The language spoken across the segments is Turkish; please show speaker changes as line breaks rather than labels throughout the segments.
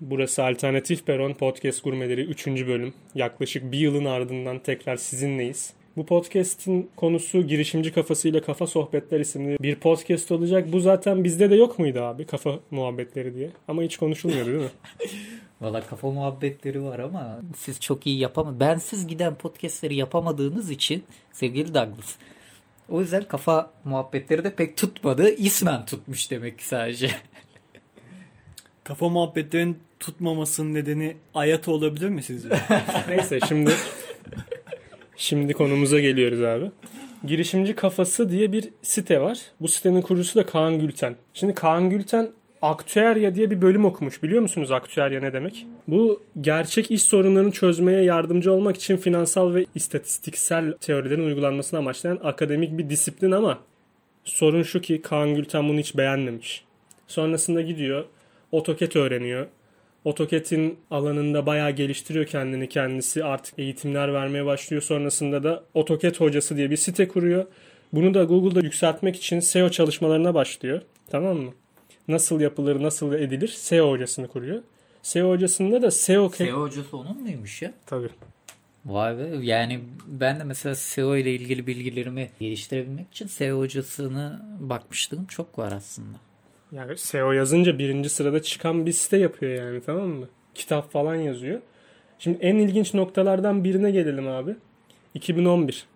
Burası Alternatif Peron Podcast Gurmeleri 3. bölüm. Yaklaşık bir yılın ardından tekrar sizinleyiz. Bu podcast'in konusu girişimci kafasıyla kafa sohbetler isimli bir podcast olacak. Bu zaten bizde de yok muydu abi kafa muhabbetleri diye. Ama hiç konuşulmuyordu değil mi?
Valla kafa muhabbetleri var ama siz çok iyi yapama ben siz giden podcastleri yapamadığınız için sevgili Douglas. O yüzden kafa muhabbetleri de pek tutmadı. İsmen tutmuş demek ki sadece.
Kafa muhabbetlerin tutmamasının nedeni Ayata olabilir mi sizce?
Neyse şimdi şimdi konumuza geliyoruz abi. Girişimci Kafası diye bir site var. Bu sitenin kurucusu da Kaan Gülten. Şimdi Kaan Gülten aktüerya diye bir bölüm okumuş. Biliyor musunuz aktüerya ne demek? Bu gerçek iş sorunlarını çözmeye yardımcı olmak için finansal ve istatistiksel teorilerin uygulanmasını amaçlayan akademik bir disiplin ama sorun şu ki Kaan Gülten bunu hiç beğenmemiş. Sonrasında gidiyor, AutoCAD öğreniyor. AutoCAD'in alanında bayağı geliştiriyor kendini kendisi. Artık eğitimler vermeye başlıyor. Sonrasında da AutoCAD hocası diye bir site kuruyor. Bunu da Google'da yükseltmek için SEO çalışmalarına başlıyor. Tamam mı? Nasıl yapılır, nasıl edilir SEO hocasını kuruyor. SEO hocasında da SEO...
SEO hocası onun muymuş ya?
Tabii.
Vay be. Yani ben de mesela SEO ile ilgili bilgilerimi geliştirebilmek için SEO hocasını bakmıştım. Çok var aslında.
Yani SEO yazınca birinci sırada çıkan bir site yapıyor yani tamam mı? Kitap falan yazıyor. Şimdi en ilginç noktalardan birine gelelim abi. 2011.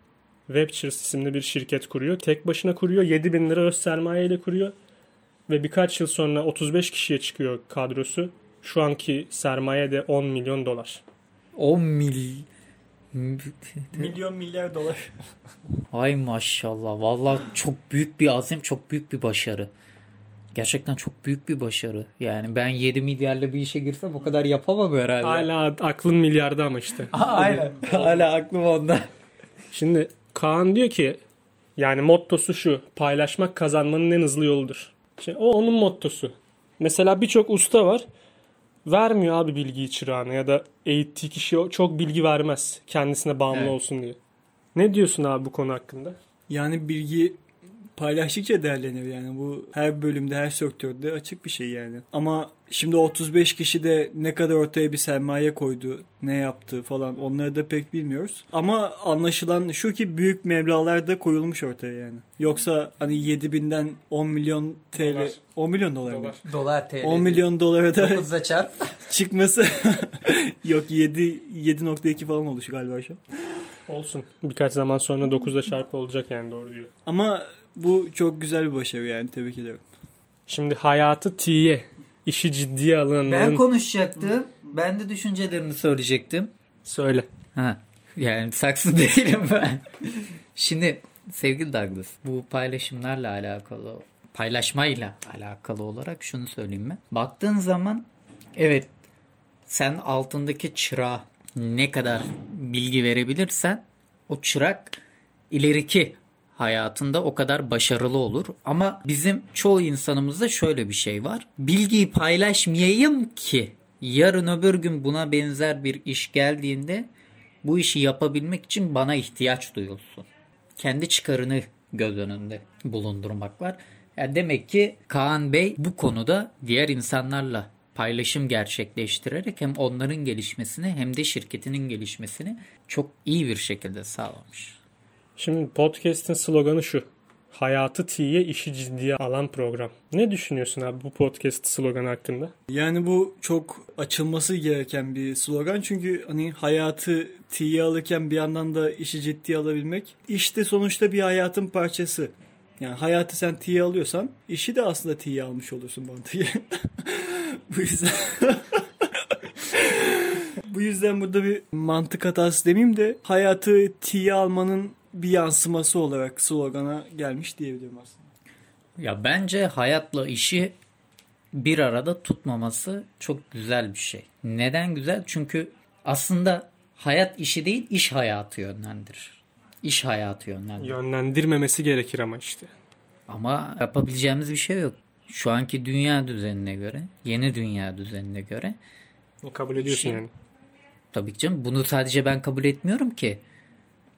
Webchers isimli bir şirket kuruyor. Tek başına kuruyor. 7 bin lira öz sermaye ile kuruyor. Ve birkaç yıl sonra 35 kişiye çıkıyor kadrosu. Şu anki sermaye de 10 milyon dolar.
10 mil...
Milyon milyar dolar.
Ay maşallah. Vallahi çok büyük bir azim, çok büyük bir başarı. Gerçekten çok büyük bir başarı. Yani ben 7 milyarla bir işe girsem o kadar yapamam herhalde.
Hala aklın milyarda ama işte.
Aynen. Hala aklım onda.
Şimdi Kaan diyor ki yani mottosu şu paylaşmak kazanmanın en hızlı yoludur. Şimdi o onun mottosu. Mesela birçok usta var vermiyor abi bilgiyi çırağına ya da eğittiği kişiye çok bilgi vermez kendisine bağımlı
Evet.
olsun diye. Ne diyorsun abi bu konu hakkında?
Yani bilgi paylaştıkça değerlenir yani bu her bölümde her sektörde açık bir şey yani. Ama şimdi 35 kişi de ne kadar ortaya bir sermaye koydu, ne yaptı falan onları da pek bilmiyoruz. Ama anlaşılan şu ki büyük meblağlar da koyulmuş ortaya yani. Yoksa hani 7000'den 10 milyon TL,
Dolar.
10 milyon dolar, mı?
Dolar.
Dolar TL.
10 milyon dolara da
9'da çarp.
çıkması yok 7 7.2 falan olmuş galiba şu an.
Olsun. Birkaç zaman sonra 9'da çarpı olacak yani doğru diyor.
Ama bu çok güzel bir başarı yani tebrik ederim.
Şimdi hayatı T'ye işi ciddiye
Ben
alanların
konuşacaktım. Ben de düşüncelerimi söyleyecektim.
söyle.
Ha, yani saksı değilim ben. Şimdi sevgili Douglas bu paylaşımlarla alakalı paylaşmayla alakalı olarak şunu söyleyeyim ben. Baktığın zaman evet sen altındaki çırağa ne kadar bilgi verebilirsen o çırak ileriki hayatında o kadar başarılı olur. Ama bizim çoğu insanımızda şöyle bir şey var. Bilgiyi paylaşmayayım ki yarın öbür gün buna benzer bir iş geldiğinde bu işi yapabilmek için bana ihtiyaç duyulsun. Kendi çıkarını göz önünde bulundurmak var. Yani demek ki Kaan Bey bu konuda diğer insanlarla paylaşım gerçekleştirerek hem onların gelişmesini hem de şirketinin gelişmesini çok iyi bir şekilde sağlamış.
Şimdi podcast'in sloganı şu. Hayatı T'ye işi ciddiye alan program. Ne düşünüyorsun abi bu podcast sloganı hakkında?
Yani bu çok açılması gereken bir slogan çünkü hani hayatı tiye alırken bir yandan da işi ciddiye alabilmek işte sonuçta bir hayatın parçası. Yani hayatı sen tiye alıyorsan işi de aslında tiye almış olursun mantığı. bu yüzden bu yüzden burada bir mantık hatası demeyeyim de hayatı tiye almanın bir yansıması olarak slogana gelmiş diyebilirim aslında.
Ya bence hayatla işi bir arada tutmaması çok güzel bir şey. Neden güzel? Çünkü aslında hayat işi değil iş hayatı yönlendirir. İş hayatı yönlendirir.
Yönlendirmemesi gerekir ama işte.
Ama yapabileceğimiz bir şey yok. Şu anki dünya düzenine göre, yeni dünya düzenine göre
Kabul ediyorsun
Şey-
yani.
tabii ki canım bunu sadece ben kabul etmiyorum ki.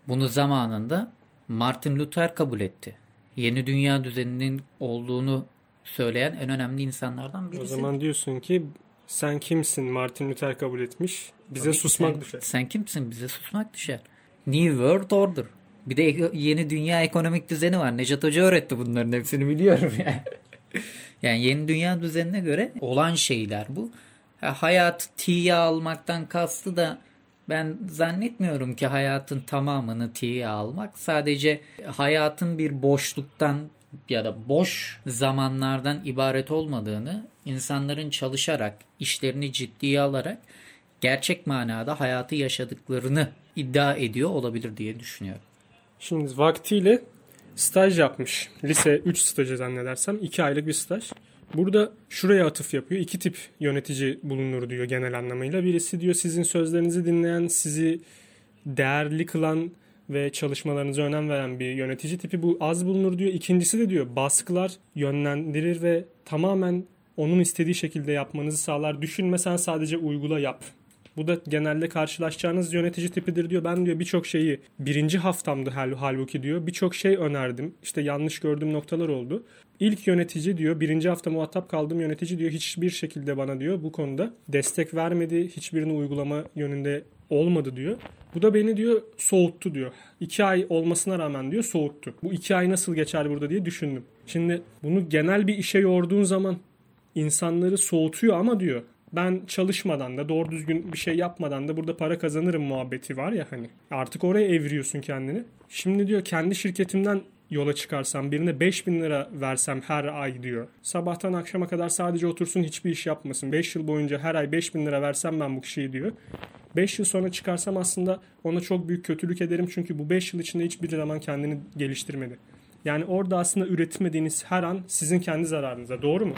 Bunu zamanında Martin Luther kabul etti. Yeni dünya düzeninin olduğunu söyleyen en önemli insanlardan
O
birisi.
zaman diyorsun ki Sen kimsin Martin Luther kabul etmiş. Bize
Tabii
susmak
sen,
düşer.
Sen kimsin? Bize susmak düşer. New World Order. Bir de yeni dünya ekonomik düzeni var. Necat Hoca öğretti bunların hepsini biliyorum yani. yani yeni dünya düzenine göre olan şeyler bu. Ha, hayat tiye almaktan kastı da ben zannetmiyorum ki hayatın tamamını tiye almak. Sadece hayatın bir boşluktan ya da boş zamanlardan ibaret olmadığını insanların çalışarak, işlerini ciddiye alarak gerçek manada hayatı yaşadıklarını iddia ediyor olabilir diye düşünüyorum.
Şimdi vaktiyle staj yapmış. Lise 3 stajı zannedersem. 2 aylık bir staj. Burada şuraya atıf yapıyor. İki tip yönetici bulunur diyor genel anlamıyla. Birisi diyor sizin sözlerinizi dinleyen, sizi değerli kılan ve çalışmalarınıza önem veren bir yönetici tipi bu az bulunur diyor. İkincisi de diyor baskılar yönlendirir ve tamamen onun istediği şekilde yapmanızı sağlar. Düşünme sen sadece uygula yap. Bu da genelde karşılaşacağınız yönetici tipidir diyor. Ben diyor birçok şeyi birinci haftamdı hal, halbuki diyor. Birçok şey önerdim. İşte yanlış gördüğüm noktalar oldu. İlk yönetici diyor birinci hafta muhatap kaldığım yönetici diyor hiçbir şekilde bana diyor bu konuda destek vermedi. Hiçbirini uygulama yönünde olmadı diyor. Bu da beni diyor soğuttu diyor. İki ay olmasına rağmen diyor soğuttu. Bu iki ay nasıl geçer burada diye düşündüm. Şimdi bunu genel bir işe yorduğun zaman insanları soğutuyor ama diyor ben çalışmadan da doğru düzgün bir şey yapmadan da burada para kazanırım muhabbeti var ya hani. Artık oraya evriyorsun kendini. Şimdi diyor kendi şirketimden yola çıkarsam birine 5000 lira versem her ay diyor. Sabahtan akşama kadar sadece otursun hiçbir iş yapmasın. 5 yıl boyunca her ay 5000 lira versem ben bu kişiyi diyor. 5 yıl sonra çıkarsam aslında ona çok büyük kötülük ederim çünkü bu 5 yıl içinde hiçbir zaman kendini geliştirmedi. Yani orada aslında üretmediğiniz her an sizin kendi zararınıza. Doğru mu?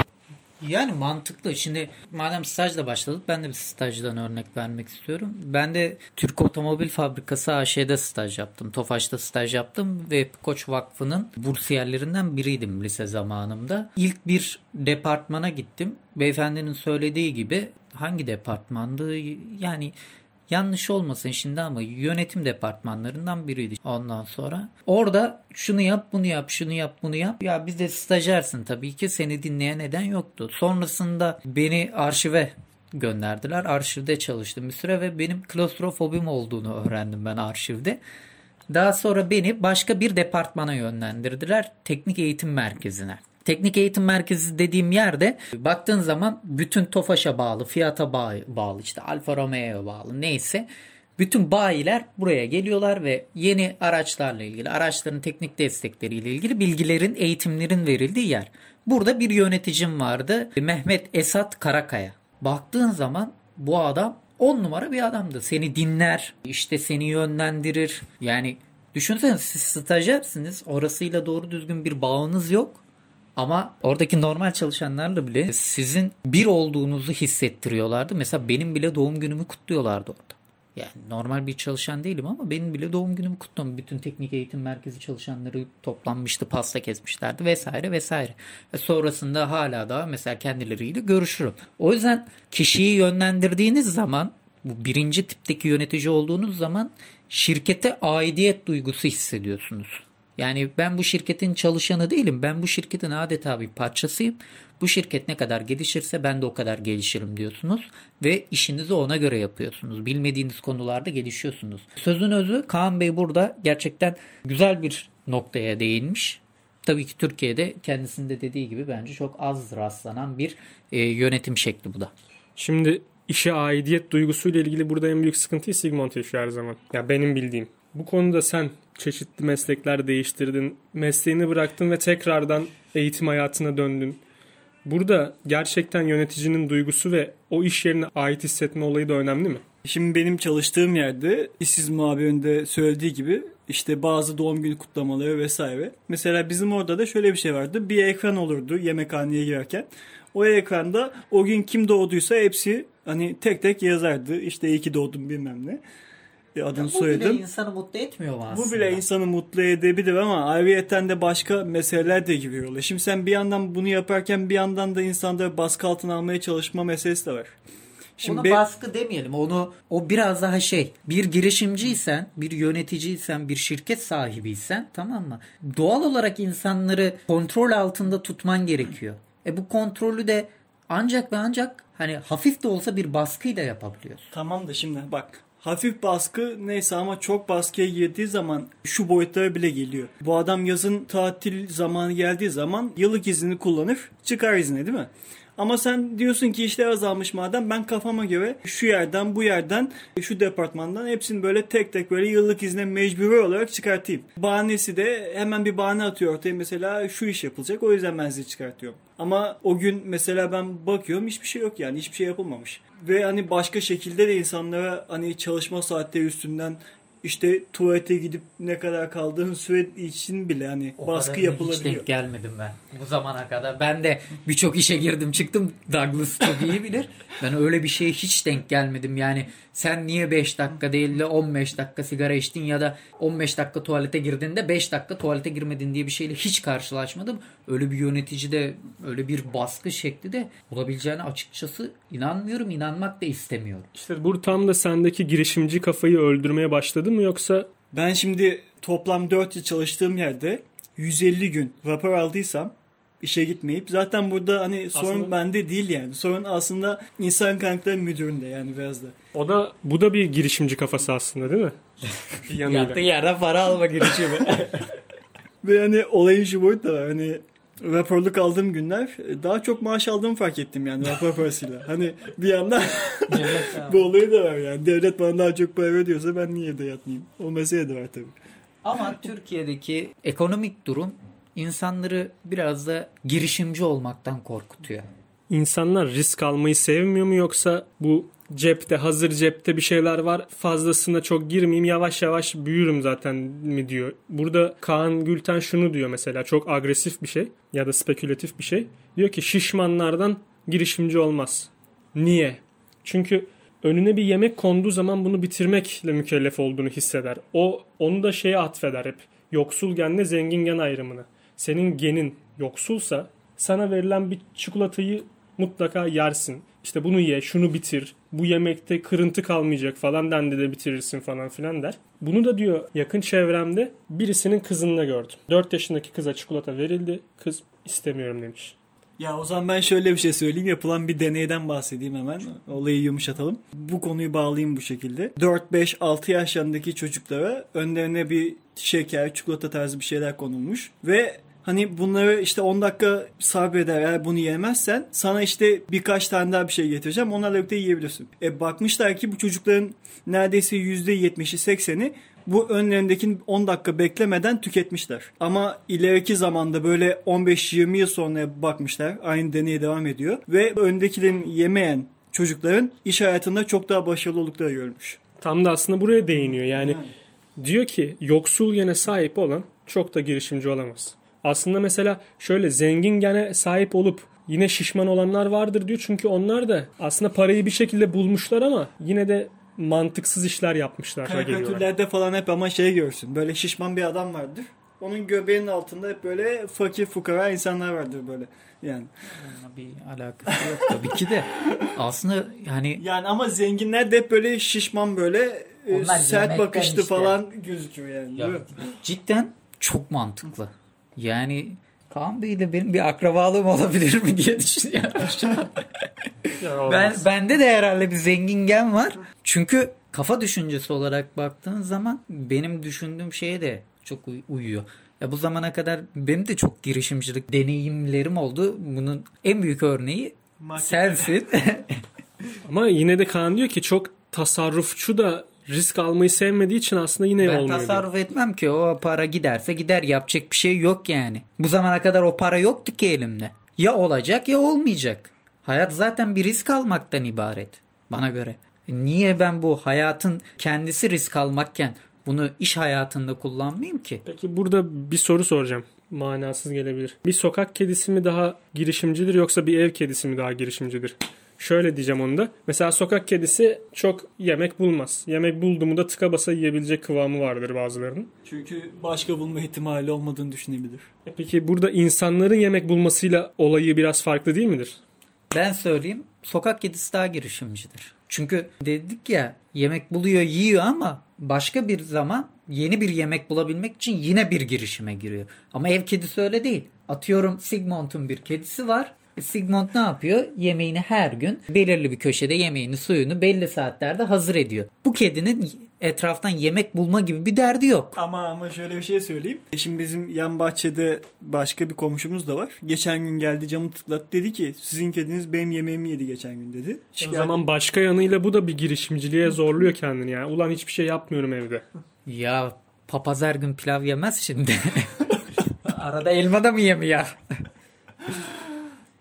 Yani mantıklı. Şimdi madem stajla başladık ben de bir stajdan örnek vermek istiyorum. Ben de Türk Otomobil Fabrikası AŞ'de staj yaptım. Tofaş'ta staj yaptım ve Koç Vakfı'nın bursiyerlerinden biriydim lise zamanımda. İlk bir departmana gittim. Beyefendinin söylediği gibi hangi departmandı? Yani yanlış olmasın şimdi ama yönetim departmanlarından biriydi ondan sonra. Orada şunu yap bunu yap şunu yap bunu yap. Ya biz de stajyersin tabii ki seni dinleyen neden yoktu. Sonrasında beni arşive gönderdiler. Arşivde çalıştım bir süre ve benim klostrofobim olduğunu öğrendim ben arşivde. Daha sonra beni başka bir departmana yönlendirdiler. Teknik eğitim merkezine. Teknik eğitim merkezi dediğim yerde baktığın zaman bütün TOFAŞ'a bağlı, Fiat'a bağlı, işte Alfa Romeo'ya bağlı neyse bütün bayiler buraya geliyorlar ve yeni araçlarla ilgili, araçların teknik destekleriyle ilgili bilgilerin, eğitimlerin verildiği yer. Burada bir yöneticim vardı. Mehmet Esat Karakaya. Baktığın zaman bu adam 10 numara bir adamdı. Seni dinler, işte seni yönlendirir. Yani düşünsene siz stajyersiniz. Orasıyla doğru düzgün bir bağınız yok. Ama oradaki normal çalışanlarla bile sizin bir olduğunuzu hissettiriyorlardı. Mesela benim bile doğum günümü kutluyorlardı orada. Yani normal bir çalışan değilim ama benim bile doğum günümü kutlam. Bütün teknik eğitim merkezi çalışanları toplanmıştı, pasta kesmişlerdi vesaire vesaire. Ve sonrasında hala da mesela kendileriyle görüşürüm. O yüzden kişiyi yönlendirdiğiniz zaman bu birinci tipteki yönetici olduğunuz zaman şirkete aidiyet duygusu hissediyorsunuz. Yani ben bu şirketin çalışanı değilim. Ben bu şirketin adeta bir parçasıyım. Bu şirket ne kadar gelişirse ben de o kadar gelişirim diyorsunuz. Ve işinizi ona göre yapıyorsunuz. Bilmediğiniz konularda gelişiyorsunuz. Sözün özü Kaan Bey burada gerçekten güzel bir noktaya değinmiş. Tabii ki Türkiye'de kendisinde dediği gibi bence çok az rastlanan bir e, yönetim şekli bu da.
Şimdi işe aidiyet duygusuyla ilgili burada en büyük sıkıntıyı Sigmund yaşıyor her zaman. Ya benim bildiğim. Bu konuda sen çeşitli meslekler değiştirdin, mesleğini bıraktın ve tekrardan eğitim hayatına döndün. Burada gerçekten yöneticinin duygusu ve o iş yerine ait hissetme olayı da önemli mi?
Şimdi benim çalıştığım yerde işsiz muhabirinin de söylediği gibi işte bazı doğum günü kutlamaları vesaire. Mesela bizim orada da şöyle bir şey vardı. Bir ekran olurdu yemekhaneye girerken. O ekranda o gün kim doğduysa hepsi hani tek tek yazardı. İşte iyi ki doğdum bilmem ne. Adını
bu
soyadım.
bile insanı mutlu etmiyor mu aslında?
Bu bile insanı mutlu edebilir ama ayrıyeten de başka meseleler de giriyor. Şimdi sen bir yandan bunu yaparken bir yandan da insanları baskı altına almaya çalışma meselesi de var. Şimdi
Ona
be-
baskı demeyelim. Onu o biraz daha şey. Bir girişimciysen, bir yöneticiysen, bir şirket sahibiysen tamam mı? Doğal olarak insanları kontrol altında tutman gerekiyor. E bu kontrolü de ancak ve ancak hani hafif de olsa bir baskıyla yapabiliyorsun.
Tamam da şimdi bak hafif baskı neyse ama çok baskıya girdiği zaman şu boyutlara bile geliyor. Bu adam yazın tatil zamanı geldiği zaman yıllık izni kullanır çıkar izne değil mi? Ama sen diyorsun ki işler azalmış madem ben kafama göre şu yerden bu yerden şu departmandan hepsini böyle tek tek böyle yıllık izne mecburi olarak çıkartayım. Bahanesi de hemen bir bahane atıyor ortaya mesela şu iş yapılacak o yüzden ben sizi çıkartıyorum. Ama o gün mesela ben bakıyorum hiçbir şey yok yani hiçbir şey yapılmamış. Ve hani başka şekilde de insanlara hani çalışma saatleri üstünden işte tuvalete gidip ne kadar kaldığın süre için bile hani
O
baskı yapılabiliyor.
Hiç denk gelmedim ben bu zamana kadar. Ben de birçok işe girdim çıktım. Douglas çok iyi bilir. Ben öyle bir şeye hiç denk gelmedim. Yani sen niye 5 dakika değil de 15 dakika sigara içtin ya da 15 dakika tuvalete girdiğinde 5 dakika tuvalete girmedin diye bir şeyle hiç karşılaşmadım. Öyle bir yönetici de öyle bir baskı şekli de olabileceğine açıkçası inanmıyorum. inanmak da istemiyorum.
İşte bu tam da sendeki girişimci kafayı öldürmeye başladı mı yoksa
Ben şimdi toplam 4 yıl çalıştığım yerde 150 gün rapor aldıysam işe gitmeyip zaten burada hani sorun
Aslında-
bende değil yani. Sorun aslında insan kaynakları müdüründe yani biraz da.
o da bu da bir girişimci kafası aslında değil mi?
Yattığın yerden para alma girişimi.
Ve hani olayın şu boyutu da var. Hani raporluk aldığım günler daha çok maaş aldığımı fark ettim yani rapor parasıyla. Hani bir yandan bu olayı da var yani. Devlet bana daha çok para ödüyorsa ben niye evde yatmayayım? O mesele de var tabii.
Ama Türkiye'deki ekonomik durum insanları biraz da girişimci olmaktan korkutuyor.
İnsanlar risk almayı sevmiyor mu yoksa bu cepte hazır cepte bir şeyler var fazlasına çok girmeyeyim yavaş yavaş büyürüm zaten mi diyor. Burada Kaan Gülten şunu diyor mesela çok agresif bir şey ya da spekülatif bir şey. Diyor ki şişmanlardan girişimci olmaz. Niye? Çünkü önüne bir yemek konduğu zaman bunu bitirmekle mükellef olduğunu hisseder. O onu da şeye atfeder hep. Yoksul genle zengin gen ayrımını. Senin genin yoksulsa sana verilen bir çikolatayı mutlaka yersin. İşte bunu ye, şunu bitir. Bu yemekte kırıntı kalmayacak falan dendi de bitirirsin falan filan der. Bunu da diyor yakın çevremde birisinin kızında gördüm. 4 yaşındaki kıza çikolata verildi. Kız istemiyorum demiş.
Ya o zaman ben şöyle bir şey söyleyeyim. Yapılan bir deneyden bahsedeyim hemen. Olayı yumuşatalım. Bu konuyu bağlayayım bu şekilde. 4, 5, 6 yaşlarındaki çocuklara önlerine bir şeker, çikolata tarzı bir şeyler konulmuş. Ve hani bunları işte 10 dakika sabreder eğer bunu yemezsen sana işte birkaç tane daha bir şey getireceğim. Onlarla birlikte yiyebilirsin. E bakmışlar ki bu çocukların neredeyse %70'i 80'i bu önlerindeki 10 dakika beklemeden tüketmişler. Ama ileriki zamanda böyle 15-20 yıl sonra bakmışlar. Aynı deney devam ediyor. Ve öndekilerin yemeyen çocukların iş hayatında çok daha başarılı oldukları görmüş.
Tam da aslında buraya değiniyor. Yani diyor ki yoksul gene sahip olan çok da girişimci olamaz. Aslında mesela şöyle zengin gene sahip olup yine şişman olanlar vardır diyor. Çünkü onlar da aslında parayı bir şekilde bulmuşlar ama yine de mantıksız işler yapmışlar.
Karikatürlerde falan hep ama şey görsün. Böyle şişman bir adam vardır. Onun göbeğinin altında hep böyle fakir fukara insanlar vardır böyle. Yani.
Onunla bir alakası yok tabii ki de. Aslında yani
Yani ama zenginler de hep böyle şişman böyle e,
Onlar
sert bakışlı
işte.
falan gözüküyor yani.
Ya, cidden çok mantıklı. Yani Kaan Bey de benim bir akrabalığım olabilir mi diye düşünüyorum şu an.
Ya
Ben, bende de herhalde bir zengin gen var. Çünkü kafa düşüncesi olarak baktığın zaman benim düşündüğüm şeye de çok uy- uyuyor. Ya bu zamana kadar benim de çok girişimcilik deneyimlerim oldu. Bunun en büyük örneği
Market-
sensin.
Ama yine de Kaan diyor ki çok tasarrufçu da risk almayı sevmediği için aslında yine
ben
olmuyor. diyor.
tasarruf etmem ki o para giderse gider yapacak bir şey yok yani. Bu zamana kadar o para yoktu ki elimde. Ya olacak ya olmayacak. Hayat zaten bir risk almaktan ibaret bana göre. Niye ben bu hayatın kendisi risk almakken bunu iş hayatında kullanmayayım ki?
Peki burada bir soru soracağım. Manasız gelebilir. Bir sokak kedisi mi daha girişimcidir yoksa bir ev kedisi mi daha girişimcidir? Şöyle diyeceğim onu da. Mesela sokak kedisi çok yemek bulmaz. Yemek buldu mu da tıka basa yiyebilecek kıvamı vardır bazılarının.
Çünkü başka bulma ihtimali olmadığını düşünebilir.
E Peki burada insanların yemek bulmasıyla olayı biraz farklı değil midir?
Ben söyleyeyim sokak kedisi daha girişimcidir. Çünkü dedik ya yemek buluyor yiyor ama başka bir zaman yeni bir yemek bulabilmek için yine bir girişime giriyor. Ama ev kedisi öyle değil. Atıyorum Sigmund'un bir kedisi var. Sigmund ne yapıyor? Yemeğini her gün belirli bir köşede yemeğini suyunu belli saatlerde hazır ediyor. Bu kedinin etraftan yemek bulma gibi bir derdi yok.
Ama ama şöyle bir şey söyleyeyim. E Şimdi bizim yan bahçede başka bir komşumuz da var. Geçen gün geldi camı tıklattı dedi ki sizin kediniz benim yemeğimi yedi geçen gün dedi.
O zaman başka yanıyla bu da bir girişimciliğe zorluyor kendini yani. Ulan hiçbir şey yapmıyorum evde.
Ya papaz her gün pilav yemez şimdi. Arada elma da mı yemiyor?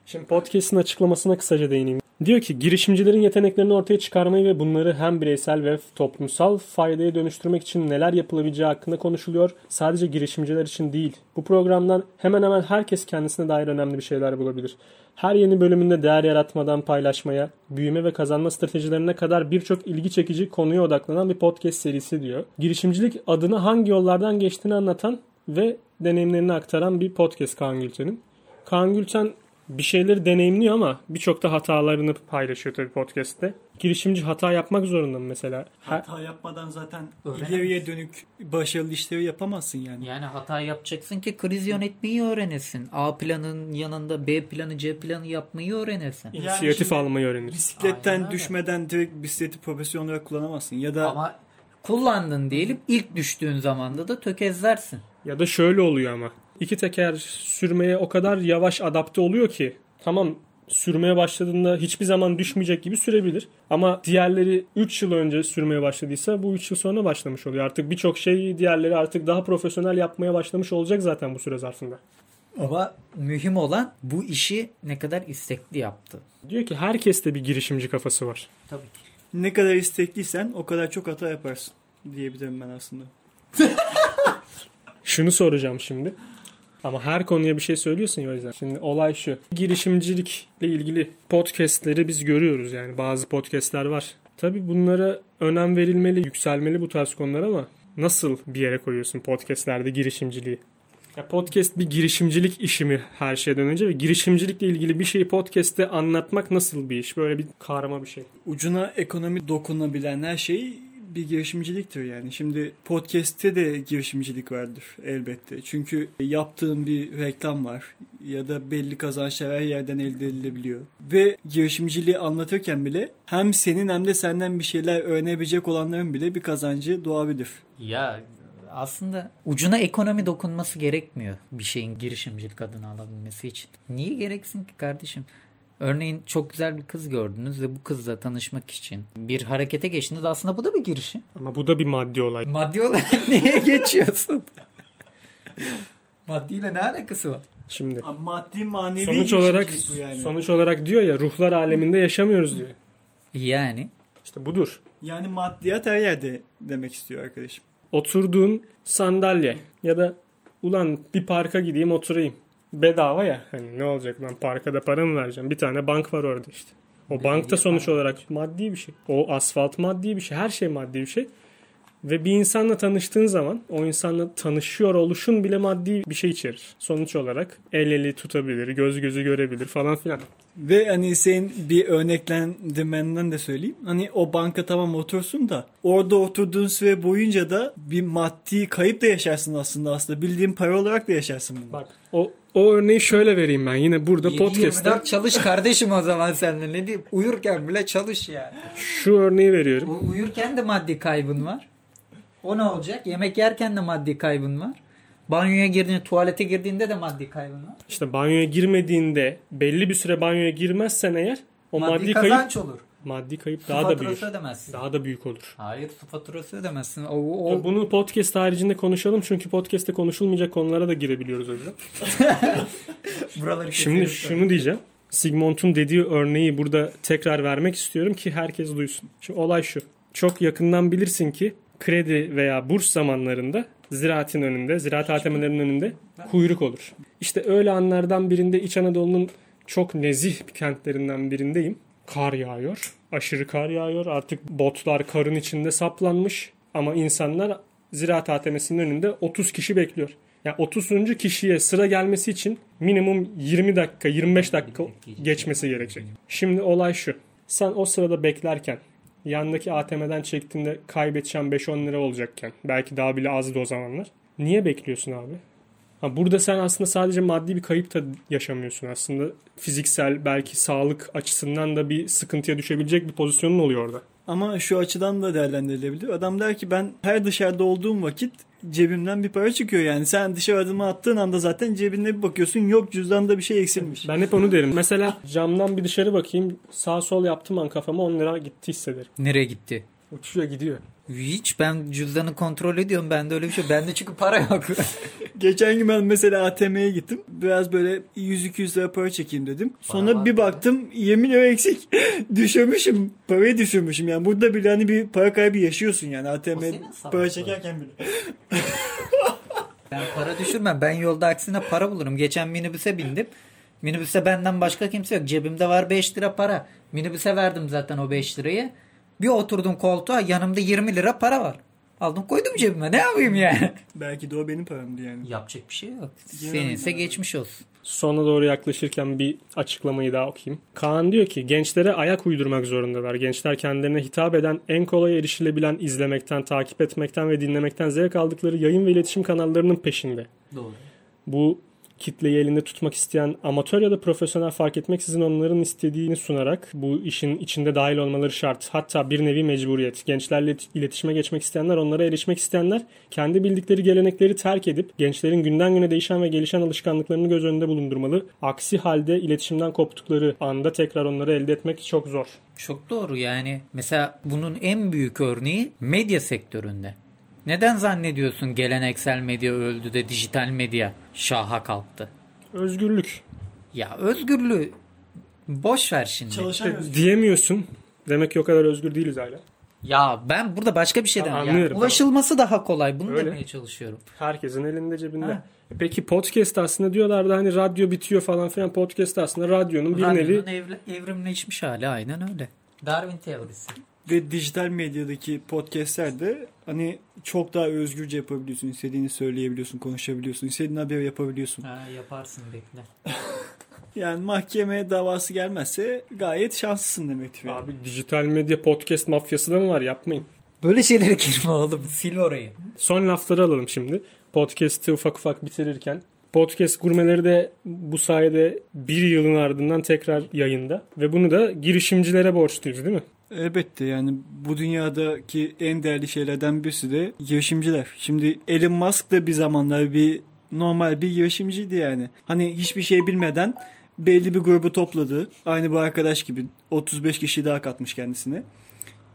Şimdi podcast'in açıklamasına kısaca değineyim. Diyor ki girişimcilerin yeteneklerini ortaya çıkarmayı ve bunları hem bireysel ve toplumsal faydaya dönüştürmek için neler yapılabileceği hakkında konuşuluyor. Sadece girişimciler için değil. Bu programdan hemen hemen herkes kendisine dair önemli bir şeyler bulabilir. Her yeni bölümünde değer yaratmadan paylaşmaya, büyüme ve kazanma stratejilerine kadar birçok ilgi çekici konuya odaklanan bir podcast serisi diyor. Girişimcilik adını hangi yollardan geçtiğini anlatan ve deneyimlerini aktaran bir podcast Kaan Gülten'in. Kaan Gülten bir şeyleri deneyimliyor ama birçok da hatalarını paylaşıyor tabii podcast'te. Girişimci hata yapmak zorunda mı mesela?
Hata yapmadan zaten
Öğrenemezsin.
ileriye dönük başarılı işleri yapamazsın yani.
Yani hata yapacaksın ki kriz yönetmeyi öğrenesin. A planın yanında B planı C planı yapmayı öğrenesin.
İnisiyatif
şimdi-
almayı öğrenir.
Bisikletten
Aynen öyle.
düşmeden direkt bisikleti profesyonel olarak kullanamazsın. Ya da
Ama kullandın diyelim ilk düştüğün zamanda da tökezlersin.
Ya da şöyle oluyor ama. İki teker sürmeye o kadar yavaş adapte oluyor ki tamam sürmeye başladığında hiçbir zaman düşmeyecek gibi sürebilir. Ama diğerleri 3 yıl önce sürmeye başladıysa bu 3 yıl sonra başlamış oluyor. Artık birçok şey diğerleri artık daha profesyonel yapmaya başlamış olacak zaten bu süre zarfında.
Ama mühim olan bu işi ne kadar istekli yaptı.
Diyor ki herkeste bir girişimci kafası var.
Tabii ki.
ne kadar istekliysen o kadar çok hata yaparsın diyebilirim ben aslında.
Şunu soracağım şimdi. Ama her konuya bir şey söylüyorsun ya o yüzden. Şimdi olay şu. Girişimcilikle ilgili podcastleri biz görüyoruz yani. Bazı podcastler var. Tabii bunlara önem verilmeli, yükselmeli bu tarz konular ama nasıl bir yere koyuyorsun podcastlerde girişimciliği? Ya podcast bir girişimcilik işi mi her şeyden önce ve girişimcilikle ilgili bir şeyi podcast'te anlatmak nasıl bir iş? Böyle bir karma bir şey.
Ucuna ekonomi dokunabilen her şey bir girişimciliktir yani. Şimdi podcast'te de girişimcilik vardır elbette. Çünkü yaptığın bir reklam var ya da belli kazançlar her yerden elde edilebiliyor. Ve girişimciliği anlatırken bile hem senin hem de senden bir şeyler öğrenebilecek olanların bile bir kazancı doğabilir.
Ya aslında ucuna ekonomi dokunması gerekmiyor bir şeyin girişimcilik adını alabilmesi için. Niye gereksin ki kardeşim? Örneğin çok güzel bir kız gördünüz ve bu kızla tanışmak için bir harekete geçtiniz. Aslında bu da bir girişim.
Ama bu da bir maddi olay.
Maddi olarak niye geçiyorsun? Maddiyle ne alakası var?
Şimdi
Maddi manevi
sonuç olarak
girişimcilik bu yani.
sonuç olarak diyor ya ruhlar aleminde yaşamıyoruz diyor.
Yani
İşte budur.
Yani maddiyat her yerde demek istiyor arkadaşım.
Oturduğun sandalye ya da ulan bir parka gideyim oturayım. Bedava ya. Hani ne olacak lan parka da para mı vereceğim? Bir tane bank var orada işte. O bank da sonuç olarak maddi bir şey. O asfalt maddi bir şey. Her şey maddi bir şey. Ve bir insanla tanıştığın zaman o insanla tanışıyor oluşun bile maddi bir şey içerir. Sonuç olarak el eli tutabilir, göz gözü görebilir falan filan.
Ve hani senin bir örneklendirmenden de söyleyeyim. Hani o banka tamam otursun da orada oturduğun süre boyunca da bir maddi kayıp da yaşarsın aslında aslında. Bildiğin para olarak da yaşarsın bunu.
Bak o o örneği şöyle vereyim ben yine burada
7-24
podcast'te
çalış kardeşim o zaman seninle ne diyeyim. Uyurken bile çalış yani.
şu örneği veriyorum.
U- uyurken de maddi kaybın var. O ne olacak? Yemek yerken de maddi kaybın var. Banyoya girdiğinde, tuvalete girdiğinde de maddi kaybın var.
İşte banyoya girmediğinde belli bir süre banyoya girmezsen eğer o
maddi,
maddi, kayıp
kazanç olur.
maddi kayıp
Su
daha da büyür.
ödemezsin.
Daha da büyük olur.
Hayır su faturası ödemezsin. O, o,
Bunu podcast haricinde konuşalım çünkü podcast'te konuşulmayacak konulara da girebiliyoruz o yüzden.
buraları
Şimdi şunu diyeceğim. Sigmund'un dediği örneği burada tekrar vermek istiyorum ki herkes duysun. Şimdi olay şu. Çok yakından bilirsin ki kredi veya burs zamanlarında ziraatin önünde, ziraat ATM'lerinin önünde kuyruk olur. İşte öyle anlardan birinde İç Anadolu'nun çok nezih kentlerinden birindeyim. Kar yağıyor. Aşırı kar yağıyor. Artık botlar karın içinde saplanmış. Ama insanlar ziraat ATM'sinin önünde 30 kişi bekliyor. Yani 30. kişiye sıra gelmesi için minimum 20 dakika, 25 dakika geçmesi gerekecek. Şimdi olay şu. Sen o sırada beklerken yandaki ATM'den çektiğinde kaybedeceğin 5-10 lira olacakken belki daha bile azdı o zamanlar. Niye bekliyorsun abi? Ha, burada sen aslında sadece maddi bir kayıp da yaşamıyorsun aslında. Fiziksel belki sağlık açısından da bir sıkıntıya düşebilecek bir pozisyonun oluyor orada.
Ama şu açıdan da değerlendirilebilir. Adam der ki ben her dışarıda olduğum vakit cebimden bir para çıkıyor yani. Sen dışarı adımı attığın anda zaten cebinde bir bakıyorsun yok cüzdanda bir şey eksilmiş.
Ben hep onu derim. Mesela camdan bir dışarı bakayım sağ sol yaptım an kafama 10 lira gitti hissederim.
Nereye gitti?
Uçuyor gidiyor.
Hiç ben cüzdanı kontrol ediyorum. Bende öyle bir şey. Bende çünkü para yok.
Geçen gün ben mesela ATM'ye gittim. Biraz böyle 100-200 lira para çekeyim dedim. Sonra
var
bir baktım 20 lira eksik. düşürmüşüm. Parayı düşürmüşüm. Yani burada bile hani bir para kaybı yaşıyorsun yani. ATM
senin
para çekerken bile.
Ben para düşürmem. Ben yolda aksine para bulurum. Geçen minibüse bindim. Minibüste benden başka kimse yok. Cebimde var 5 lira para. Minibüse verdim zaten o 5 lirayı. Bir oturdum koltuğa yanımda 20 lira para var. Aldım koydum cebime. Ne yapayım yani?
Belki de o benim paramdı yani.
Yapacak bir şey yok. Seninse geçmiş olsun.
Sona doğru yaklaşırken bir açıklamayı daha okuyayım. Kaan diyor ki gençlere ayak uydurmak zorundalar. Gençler kendilerine hitap eden, en kolay erişilebilen izlemekten, takip etmekten ve dinlemekten zevk aldıkları yayın ve iletişim kanallarının peşinde.
Doğru.
Bu kitleyi elinde tutmak isteyen amatör ya da profesyonel fark etmeksizin onların istediğini sunarak bu işin içinde dahil olmaları şart. Hatta bir nevi mecburiyet. Gençlerle iletişime geçmek isteyenler, onlara erişmek isteyenler kendi bildikleri gelenekleri terk edip gençlerin günden güne değişen ve gelişen alışkanlıklarını göz önünde bulundurmalı. Aksi halde iletişimden koptukları anda tekrar onları elde etmek çok zor.
Çok doğru yani. Mesela bunun en büyük örneği medya sektöründe. Neden zannediyorsun geleneksel medya öldü de dijital medya şaha kalktı?
Özgürlük.
Ya özgürlüğü boş ver şimdi.
Çalışan
İşte diyemiyorsun. Demek ki o kadar özgür değiliz hala.
Ya ben burada başka bir şeyden yani
anlıyorum,
ulaşılması daha kolay. Bunu
Öyle.
demeye çalışıyorum.
Herkesin elinde cebinde.
Ha.
E Peki podcast aslında diyorlardı hani radyo bitiyor falan filan. Podcast aslında radyonun bir
Radyonun
nevi
evri- evrimleşmiş hali aynen öyle. Darwin teorisi.
Ve dijital medyadaki podcastler de hani çok daha özgürce yapabiliyorsun. İstediğini söyleyebiliyorsun, konuşabiliyorsun. İstediğin haberi yapabiliyorsun.
Ha, yaparsın bekle.
Yani mahkeme davası gelmezse gayet şanslısın demektir. yani.
Abi dijital medya podcast mafyası da mı var? Yapmayın.
Böyle şeylere girme oğlum. Sil orayı.
Son lafları alalım şimdi. Podcast'ı ufak ufak bitirirken. Podcast gurmeleri de bu sayede bir yılın ardından tekrar yayında. Ve bunu da girişimcilere borçluyuz değil mi?
Elbette yani bu dünyadaki en değerli şeylerden birisi de girişimciler. Şimdi Elon Musk da bir zamanlar bir normal bir girişimciydi yani. Hani hiçbir şey bilmeden belli bir grubu topladı. Aynı bu arkadaş gibi 35 kişi daha katmış kendisine.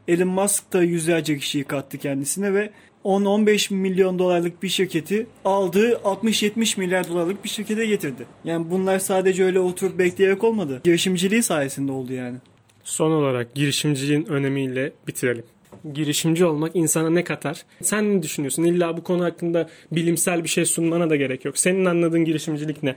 Elon Musk da yüzlerce kişiyi kattı kendisine ve 10-15 milyon dolarlık bir şirketi aldığı 60-70 milyar dolarlık bir şirkete getirdi. Yani bunlar sadece öyle oturup bekleyerek olmadı. Girişimciliği sayesinde oldu yani.
Son olarak girişimciliğin önemiyle bitirelim. Girişimci olmak insana ne katar? Sen ne düşünüyorsun? İlla bu konu hakkında bilimsel bir şey sunmana da gerek yok. Senin anladığın girişimcilik ne?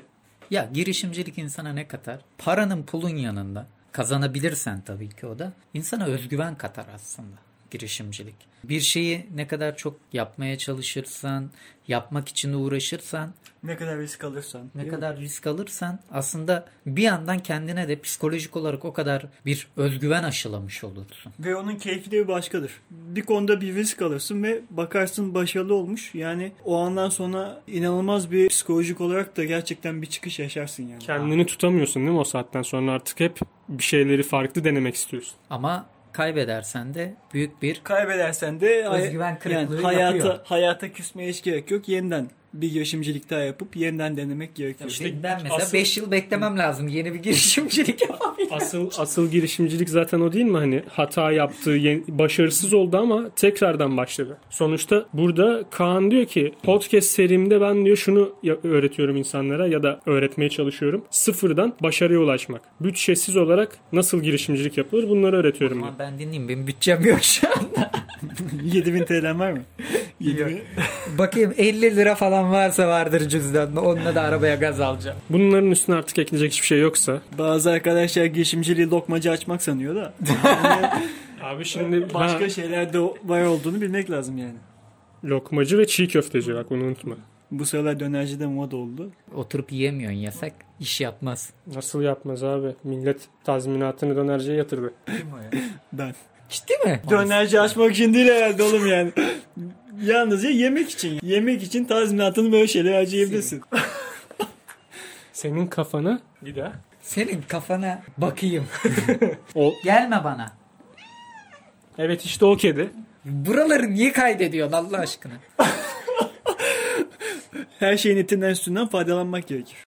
Ya girişimcilik insana ne katar? Paranın pulun yanında kazanabilirsen tabii ki o da insana özgüven katar aslında girişimcilik. Bir şeyi ne kadar çok yapmaya çalışırsan, yapmak için uğraşırsan,
Ne kadar risk alırsan.
ne
değil mi?
kadar risk alırsan aslında bir yandan kendine de psikolojik olarak o kadar bir özgüven aşılamış olursun.
Ve onun keyfi de bir başkadır. Bir konuda bir risk alırsın ve bakarsın başarılı olmuş. Yani o andan sonra inanılmaz bir psikolojik olarak da gerçekten bir çıkış yaşarsın yani.
Kendini tutamıyorsun değil mi o saatten sonra artık hep bir şeyleri farklı denemek istiyorsun.
Ama kaybedersen de büyük bir
Kaybedersen de
Özgüven kırıklığı
yani hayata,
yapıyor.
hayata küsmeye hiç gerek yok. Yeniden bir girişimcilik daha yapıp yeniden denemek gerekiyor.
İşte
ben mesela
asıl-
5 yıl beklemem lazım yeni bir girişimcilik yapabilmek.
Asıl asıl girişimcilik zaten o değil mi hani hata yaptı, başarısız oldu ama tekrardan başladı. Sonuçta burada Kaan diyor ki podcast serimde ben diyor şunu öğretiyorum insanlara ya da öğretmeye çalışıyorum. Sıfırdan başarıya ulaşmak. Bütçesiz olarak nasıl girişimcilik yapılır bunları öğretiyorum.
Ama ben dinleyeyim benim bütçem yok şu anda.
7000 TL'm var mı? 7000.
Bakayım 50 lira falan varsa vardır cüzdanda. Onunla da arabaya gaz alacağım.
Bunların üstüne artık ekleyecek hiçbir şey yoksa.
Bazı arkadaşlar girişimciliği lokmacı açmak sanıyor da.
Abi şimdi
Başka
ha,
şeyler de var olduğunu bilmek lazım yani.
lokmacı ve çiğ köfteci bak bunu unutma.
Bu sıralar dönerci de moda oldu.
Oturup yiyemiyorsun yasak. iş yapmaz.
Nasıl yapmaz abi? Millet tazminatını dönerciye yatırdı.
Kim o ya?
Ben.
Ciddi mi?
Dönerci açmak için değil herhalde oğlum yani. Yalnızca yemek için. Yemek için tazminatını böyle şeyler harcayabilirsin.
Senin kafana bir daha.
Senin kafana bakayım.
O
Gelme bana.
evet işte o kedi.
Buraları niye kaydediyorsun Allah aşkına?
Her şeyin etinden sütünden faydalanmak gerekir.